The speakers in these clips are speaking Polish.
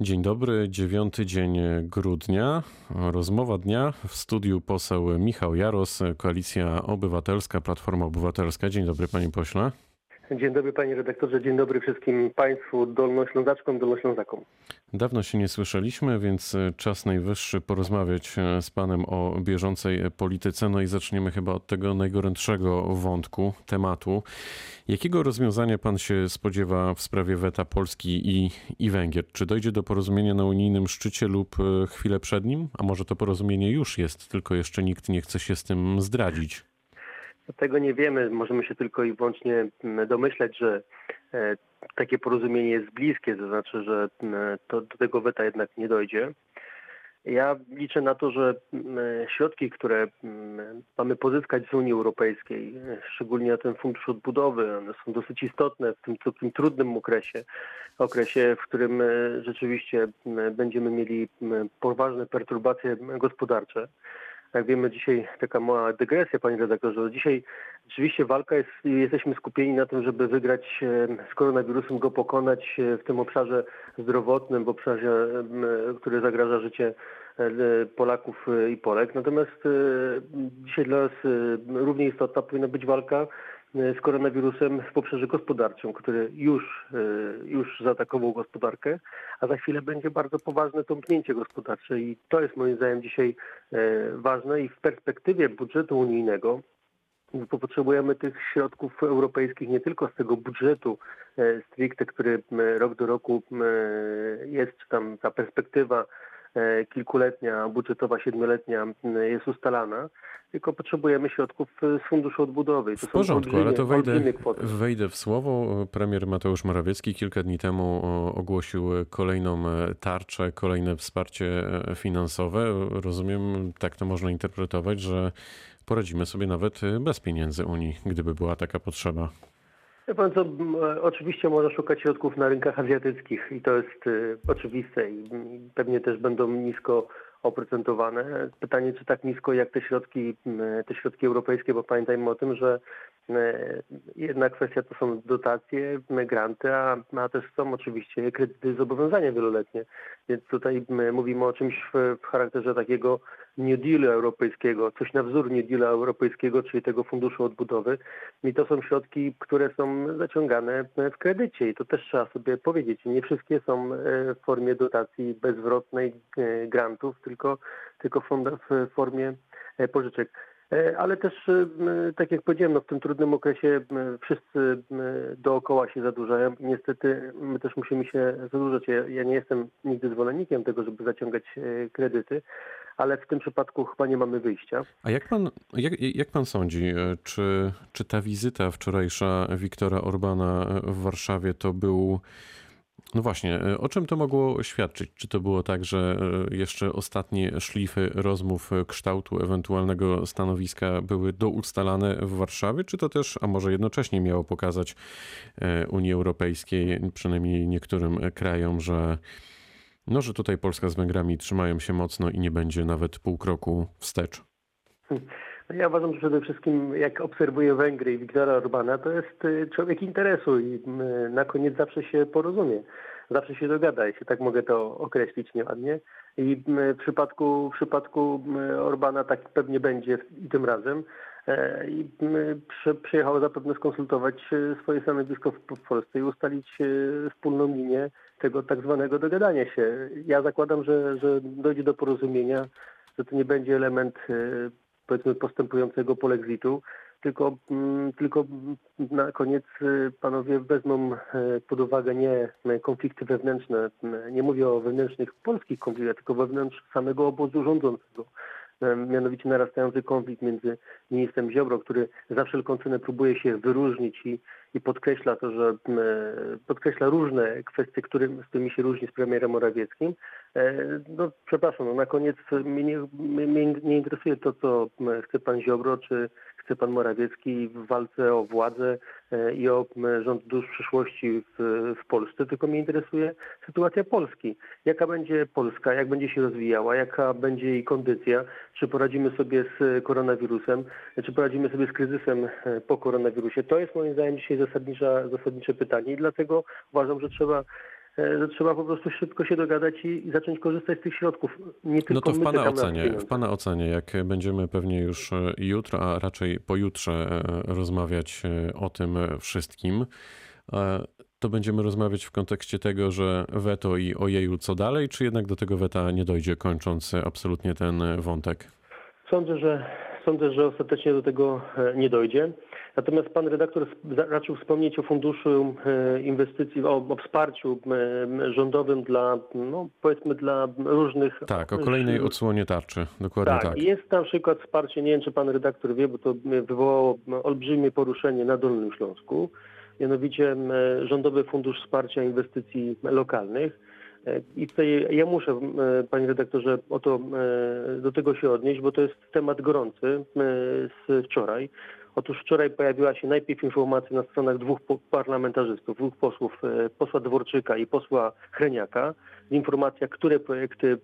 Dzień dobry, dziewiąty dzień grudnia. Rozmowa dnia w studiu poseł Michał Jaros, Koalicja Obywatelska, Platforma Obywatelska. Dzień dobry, panie pośle. Dzień dobry panie redaktorze, dzień dobry wszystkim państwu dolnoślązaczkom, dolnoślązakom. Dawno się nie słyszeliśmy, więc czas najwyższy porozmawiać z panem o bieżącej polityce. No i zaczniemy chyba od tego najgorętszego wątku, tematu. Jakiego rozwiązania pan się spodziewa w sprawie weta Polski i, i Węgier? Czy dojdzie do porozumienia na unijnym szczycie lub chwilę przed nim? A może to porozumienie już jest, tylko jeszcze nikt nie chce się z tym zdradzić? Tego nie wiemy, możemy się tylko i wyłącznie domyśleć, że e, takie porozumienie jest bliskie, to znaczy, że to, do tego weta jednak nie dojdzie. Ja liczę na to, że środki, które mamy pozyskać z Unii Europejskiej, szczególnie ten fundusz odbudowy, one są dosyć istotne w tym takim trudnym okresie, okresie, w którym e, rzeczywiście będziemy mieli poważne perturbacje gospodarcze jak wiemy dzisiaj taka mała dygresja, panie redaktorze, dzisiaj rzeczywiście walka jest, jesteśmy skupieni na tym, żeby wygrać z koronawirusem, go pokonać w tym obszarze zdrowotnym, w obszarze, który zagraża życie e, Polaków i Polek. Natomiast e, dzisiaj dla nas e, równie istotna powinna być walka z koronawirusem w obszarze gospodarczym, który już, e, już zaatakował gospodarkę, a za chwilę będzie bardzo poważne tąpnięcie gospodarcze i to jest moim zdaniem dzisiaj e, ważne i w perspektywie budżetu unijnego potrzebujemy tych środków europejskich nie tylko z tego budżetu e, stricte, który rok do roku jest, czy tam ta perspektywa kilkuletnia, budżetowa siedmioletnia jest ustalana, tylko potrzebujemy środków e, z Funduszu Odbudowy. To w porządku, ale to wejdę, wejdę w słowo. Premier Mateusz Morawiecki kilka dni temu ogłosił kolejną e, tarczę, kolejne wsparcie e, finansowe. Rozumiem, tak to można interpretować, że poradzimy sobie nawet bez pieniędzy Unii, gdyby była taka potrzeba. Pan co, oczywiście można szukać środków na rynkach azjatyckich i to jest y, oczywiste i pewnie też będą nisko oprocentowane. Pytanie, czy tak nisko jak te środki, te środki europejskie, bo pamiętajmy o tym, że jedna kwestia to są dotacje, granty, a, a też są oczywiście kredyty zobowiązania wieloletnie. Więc tutaj mówimy o czymś w, w charakterze takiego New Dealu europejskiego, coś na wzór New Dealu europejskiego, czyli tego funduszu odbudowy. I to są środki, które są zaciągane w kredycie i to też trzeba sobie powiedzieć. Nie wszystkie są e, w formie dotacji bezwrotnej e, grantów, tylko, tylko w formie e, pożyczek. Ale też, tak jak powiedziałem, no w tym trudnym okresie wszyscy dookoła się zadłużają i niestety my też musimy się zadłużać. Ja, ja nie jestem nigdy zwolennikiem tego, żeby zaciągać kredyty, ale w tym przypadku chyba nie mamy wyjścia. A jak pan, jak, jak pan sądzi, czy, czy ta wizyta wczorajsza Wiktora Orbana w Warszawie to był no właśnie, o czym to mogło świadczyć? Czy to było tak, że jeszcze ostatnie szlify rozmów kształtu ewentualnego stanowiska były doustalane w Warszawie, czy to też, a może jednocześnie miało pokazać e, Unii Europejskiej, przynajmniej niektórym krajom, że no, że tutaj Polska z Węgrami trzymają się mocno i nie będzie nawet pół kroku wstecz. No ja uważam, że przede wszystkim jak obserwuję Węgry i Wiktora Orbana, to jest y, człowiek interesu i y, na koniec zawsze się porozumie. Zawsze się dogada, jeśli tak mogę to określić nieładnie. I y, w przypadku, w przypadku Orbana tak pewnie będzie i tym razem. E, I przyjechał zapewne skonsultować swoje stanowisko w Polsce i ustalić wspólną linię tego tak zwanego dogadania się. Ja zakładam, że, że dojdzie do porozumienia, że to nie będzie element powiedzmy postępującego polexitu, tylko, mm, tylko na koniec e, panowie wezmą e, pod uwagę nie konflikty wewnętrzne, nie mówię o wewnętrznych polskich konfliktach, tylko wewnątrz samego obozu rządzącego mianowicie narastający konflikt między ministrem Ziobro, który za wszelką cenę próbuje się wyróżnić i, i podkreśla to, że podkreśla różne kwestie, którym, z którymi się różni z premierem Morawieckim. E, no przepraszam, no, na koniec mnie nie, mnie nie interesuje to, co chce pan Ziobro, czy pan Morawiecki w walce o władzę e, i o rząd dusz przyszłości w, w Polsce, tylko mnie interesuje sytuacja Polski. Jaka będzie Polska, jak będzie się rozwijała, jaka będzie jej kondycja, czy poradzimy sobie z koronawirusem, czy poradzimy sobie z kryzysem e, po koronawirusie. To jest moim zdaniem dzisiaj zasadnicze pytanie i dlatego uważam, że trzeba trzeba po prostu szybko się dogadać i, zacząć korzystać z tych środków. Nie tylko No to w Pana ocenie, w Pana ocenie, jak będziemy pewnie już e, jutro, a raczej pojutrze e, rozmawiać e, o tym e, wszystkim, e, to będziemy rozmawiać w kontekście tego, że weto i ojeju co dalej, czy jednak do tego weta nie dojdzie, kończąc e, absolutnie ten e, wątek? Sądzę, że sądzę, że ostatecznie do tego e, nie dojdzie. Natomiast pan redaktor raczył wspomnieć o funduszu e, inwestycji, o, o wsparciu rządowym dla, no powiedzmy dla różnych... Tak, o kolejnej odsłonie tarczy, dokładnie Tak, tak. jest na przykład wsparcie, nie wiem czy pan redaktor wie, bo to wywołało olbrzymie poruszenie na Dolnym Śląsku, mianowicie Rządowy Fundusz Wsparcia Inwestycji Lokalnych. E, I tutaj ja muszę, panie redaktorze, o to, e, do tego się odnieść, bo to jest temat gorący m, z wczoraj. Otóż wczoraj pojawiła się najpierw informacja na stronach dwóch parlamentarzystów, dwóch posłów, e, posła Dworczyka i posła Chreniaka, informacja, które projekty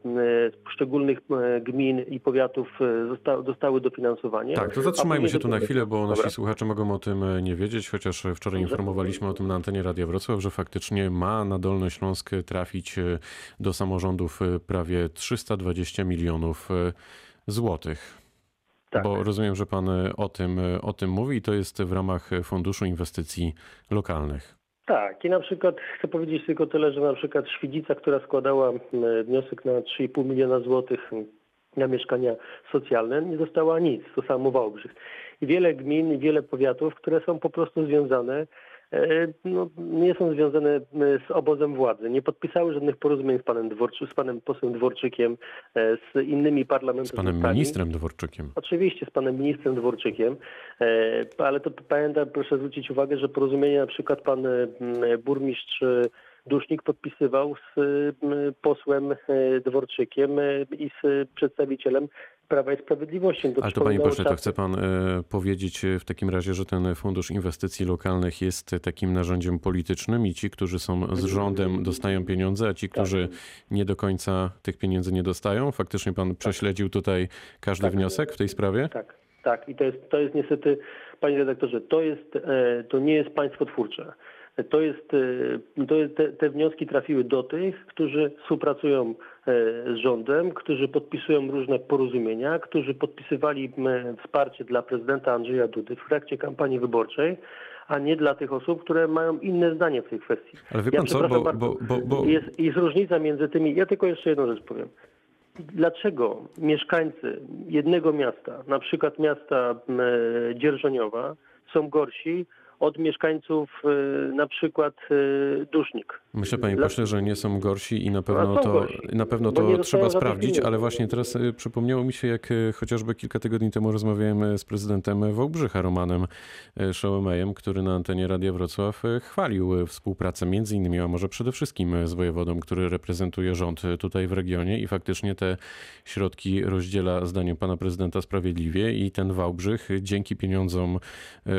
z poszczególnych gmin i powiatów e, zosta- dostały dofinansowanie. Tak, to zatrzymajmy się tu na chwilę, bo Dobra. nasi słuchacze mogą o tym e, nie wiedzieć, chociaż wczoraj informowaliśmy o tym na antenie Radia Wrocław, że faktycznie ma na Dolny Śląsk trafić do samorządów prawie 320 milionów złotych. Tak. Bo rozumiem, że pan e, o tym, e, o tym mówi i to jest w ramach e, Funduszu Inwestycji Lokalnych. Tak, i na przykład chcę powiedzieć tylko tyle, że na przykład Świdzica, która składała wniosek na 3,5 miliona złotych na mieszkania socjalne, nie dostała nic, to samo Wałbrzych. I wiele gmin, i wiele powiatów, które są po prostu związane, no, nie są związane m, z obozem władzy, nie podpisały żadnych porozumień z panem, Dworczy, z panem posłem Dworczykiem, e, z innymi Z parlamentarzystami. panem ministrem Dworczykiem. Oczywiście z panem ministrem Dworczykiem, e, ale to pamiętam, proszę zwrócić uwagę, że porozumienie na przykład pan e, burmistrz e, Dusznik podpisywał z posłem e, Dworczykiem e, i z przedstawicielem Prawa i Sprawiedliwości. Ale to panie pośle, to chce pan e, powiedzieć w takim razie, że ten Fundusz Inwestycji Lokalnych jest takim narzędziem politycznym i ci, którzy są z rządem dostają pieniądze, a ci, którzy nie do końca tych pieniędzy nie dostają? Faktycznie pan prześledził tutaj każdy Tak. wniosek w tej sprawie? Tak, tak. I to jest, to jest niestety, panie redaktorze, to, jest, to nie jest państwo twórcze. To jest, e, to jest te, te wnioski trafiły do tych, którzy współpracują e, z rządem, którzy podpisują różne porozumienia, którzy podpisywali wsparcie dla prezydenta Andrzeja Dudy w trakcie kampanii wyborczej, a nie dla tych osób, które mają inne zdanie w tej kwestii. Ale wie pan co, przepraszam bo, bardzo. bo, bo, Jest, jest różnica między tymi. Ja tylko jeszcze jedną rzecz powiem. Dlaczego mieszkańcy jednego miasta, na przykład miasta Dzierżoniowa, są gorsi od mieszkańców e, na przykład e, Dusznik? myślę panie Dla- pośle, że nie są gorsi i na pewno to, gorsi, na pewno to trzeba sprawdzić, ale właśnie teraz e, przypomniało mi się, jak chociażby kilka tygodni temu rozmawiałem z prezydentem Wałbrzycha, Romanem Szołemejem, który na antenie Radia Wrocław chwalił współpracę między innymi, a może przede wszystkim z wojewodą, który reprezentuje rząd tutaj w regionie i faktycznie te środki rozdziela zdaniem pana prezydenta sprawiedliwie i ten Wałbrzych dzięki pieniądzom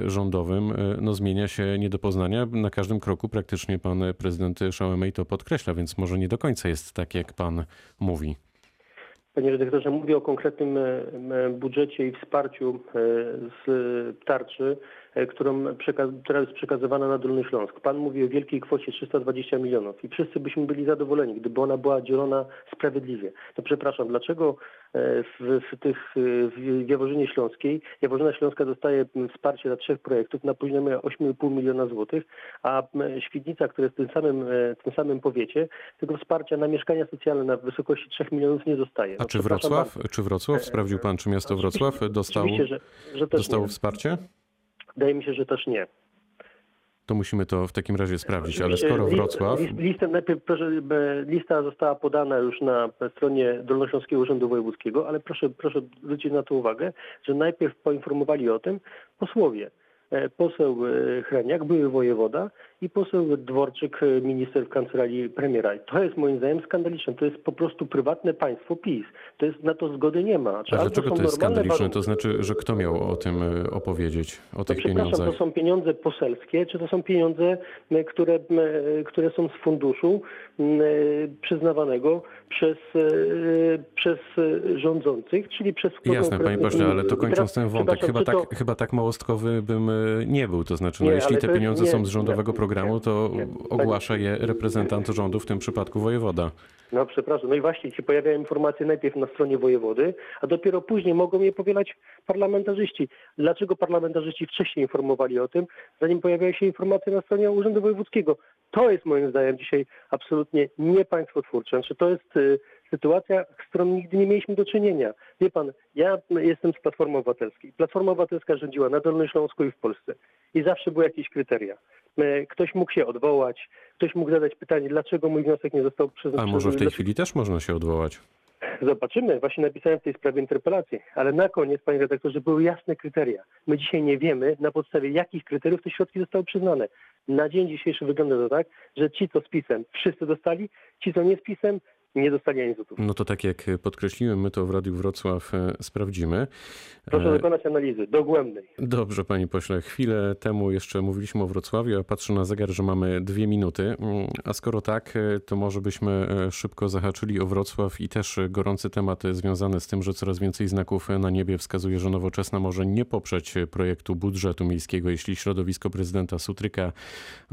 rządowym e, zmienia się nie do poznania. Na każdym kroku praktycznie pan prezydent Szołemej to podkreśla, więc może nie do końca jest tak, jak pan mówi. Panie redaktorze, mówię o konkretnym e, budżecie i wsparciu e, z tarczy, którą przeka- która jest przekazywana na Dolny Śląsk. Pan mówi o wielkiej kwocie 320 milionów i wszyscy byśmy byli zadowoleni, gdyby ona była dzielona sprawiedliwie. To przepraszam, dlaczego e, w, w tych e, w Jaworzynie Śląskiej Jaworzyna Śląska dostaje m, wsparcie dla trzech projektów na poziomie 8,5 miliona złotych, a Świdnica, która jest w tym samym, e, tym samym powiecie, tego wsparcia na mieszkania socjalne na wysokości 3 milionów nie dostaje. A No, czy przepraszam Wrocław, bardzo. czy Wrocław, sprawdził pan, czy miasto Wrocław dostał, Oczywiście, że, że dostało wsparcie? Wydaje mi się, że też nie. To musimy to w takim razie sprawdzić, ale skoro list- Wrocław, List, najpierw lista została podana już na stronie Dolnośląskiego Urzędu Wojewódzkiego, ale proszę, proszę zwrócić na to uwagę, że najpierw poinformowali o tym posłowie. E, Poseł e, Hreniak, były wojewoda i poseł Dworczyk, e, minister w kancelarii premiera. I To jest moim zdaniem skandaliczne. To jest po prostu prywatne państwo PiS. To jest, na to zgody nie ma. Czy a dlaczego to jest skandaliczne? warunki- To znaczy, że kto miał o tym e, opowiedzieć, o tych pieniądzach? to są pieniądze poselskie, czy to są pieniądze, które, które są z funduszu przyznawanego przez, e, przez rządzących, czyli przez... Jasne, panie pośle, ale to kończąc ten wątek, chyba tak, to- chyba tak małostkowy bym nie był. To znaczy, no, Nie, jeśli te jest- pieniądze nie, są z rządowego nie. programu programu, to Nie. ogłasza je reprezentant rządu, w tym przypadku wojewoda. No przepraszam, no i właśnie się pojawiają informacje najpierw na stronie wojewody, a dopiero później mogą je powielać parlamentarzyści. Dlaczego parlamentarzyści wcześniej informowali o tym, zanim pojawiają się informacje na stronie Urzędu Wojewódzkiego? To jest moim zdaniem dzisiaj absolutnie nie państwotwórcze. Znaczy, to jest y, sytuacja, z którą nigdy nie mieliśmy do czynienia. Wie pan, ja jestem z Platformy Obywatelskiej. Platforma Obywatelska rządziła na Dolnym Śląsku i w Polsce. I zawsze były jakieś kryteria. Y, Ktoś mógł się odwołać, ktoś mógł zadać pytanie, dlaczego mój wniosek nie został przyznany. A może w tej chwili też można się odwołać? Zobaczymy. Właśnie napisałem w tej sprawie interpelację. Ale na koniec, panie redaktorze, były jasne kryteria. My dzisiaj nie wiemy, na podstawie jakich kryteriów te środki zostały przyznane. Na dzień dzisiejszy wygląda to tak, że ci, co z pisem, wszyscy dostali, ci, co nie z pisem, nie dostali ani złotów. No to tak jak podkreśliłem, my to w Radiu Wrocław e, sprawdzimy. Proszę E, dokonać analizy dogłębnej. Dobrze, panie pośle. Chwilę temu jeszcze mówiliśmy o Wrocławiu, a patrzę na zegar, że mamy dwie minuty. Mm, A skoro tak, e, to może byśmy e, szybko zahaczyli o Wrocław i też e, gorący temat e, związany z tym, że coraz więcej znaków e, na niebie wskazuje, że Nowoczesna może nie poprzeć e, projektu budżetu miejskiego, jeśli środowisko prezydenta Sutryka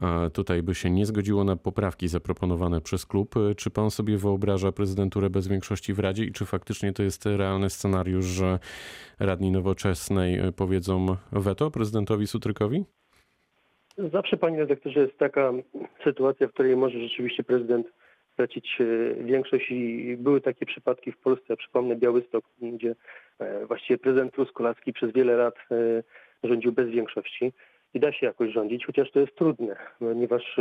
e, tutaj by się nie zgodziło na poprawki zaproponowane przez klub. E, Czy pan sobie wyobraża prezydenturę bez większości w Radzie i czy faktycznie to jest realny scenariusz, że radni Nowoczesnej e, powiedzą weto prezydentowi Sutrykowi? Zawsze, panie redaktorze, jest taka sytuacja, w której może rzeczywiście prezydent stracić e, większość i były takie przypadki w Polsce. Przypomnę Białystok, gdzie e, właściwie prezydent Truskolaski przez wiele lat rządził bez większości i da się jakoś rządzić, chociaż to jest trudne, ponieważ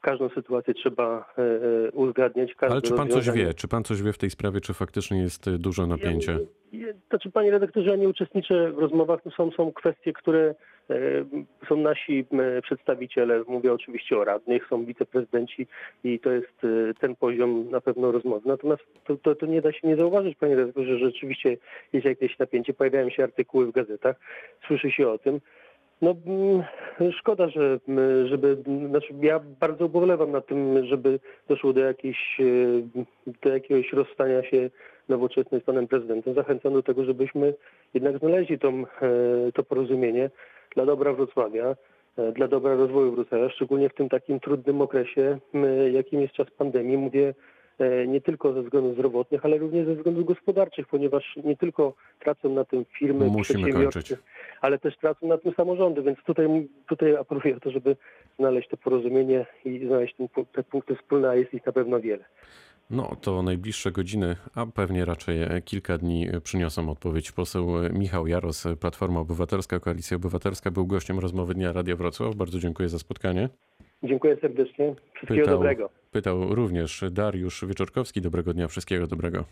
każdą sytuację trzeba e, e, uzgadniać. Ale czy pan coś wie? Czy pan coś wie w tej sprawie, czy faktycznie jest e, duże napięcie? Ja, ja, znaczy, panie redaktorze, ja nie uczestniczę w rozmowach. To są, są kwestie, które e, są nasi e, przedstawiciele, mówię oczywiście o radnych, są wiceprezydenci i to jest e, ten poziom na pewno rozmowy. Natomiast to, to, to nie da się nie zauważyć, panie redaktorze, że rzeczywiście jest jakieś napięcie, pojawiają się artykuły w gazetach, słyszy się o tym. No, mm, szkoda, że, mm, żeby, znaczy ja bardzo ubolewam nad tym, żeby doszło do, jakiejś, e, do jakiegoś rozstania się nowoczesnej z panem prezydentem. Zachęcam do tego, żebyśmy jednak znaleźli tą, e, to porozumienie dla dobra Wrocławia, e, dla dobra rozwoju Wrocławia, szczególnie w tym takim trudnym okresie, m, jakim jest czas pandemii. Mówię nie tylko ze względów zdrowotnych, ale również ze względów gospodarczych, ponieważ nie tylko tracą na tym firmy, Musimy kończyć. ale też tracą na tym samorządy, więc tutaj, tutaj apeluję o to, żeby znaleźć to porozumienie i znaleźć ten, te punkty wspólne, a jest ich na pewno wiele. No to najbliższe godziny, a pewnie raczej e, kilka dni e, przyniosą odpowiedź. Poseł e, Michał Jaros, e, Platforma Obywatelska, Koalicja Obywatelska, był gościem rozmowy Dnia Radia Wrocław. Bardzo dziękuję za spotkanie. Dziękuję serdecznie. Wszystkiego Pytał- dobrego. Pytał również Dariusz Wieczorkowski. Dobrego dnia, wszystkiego dobrego.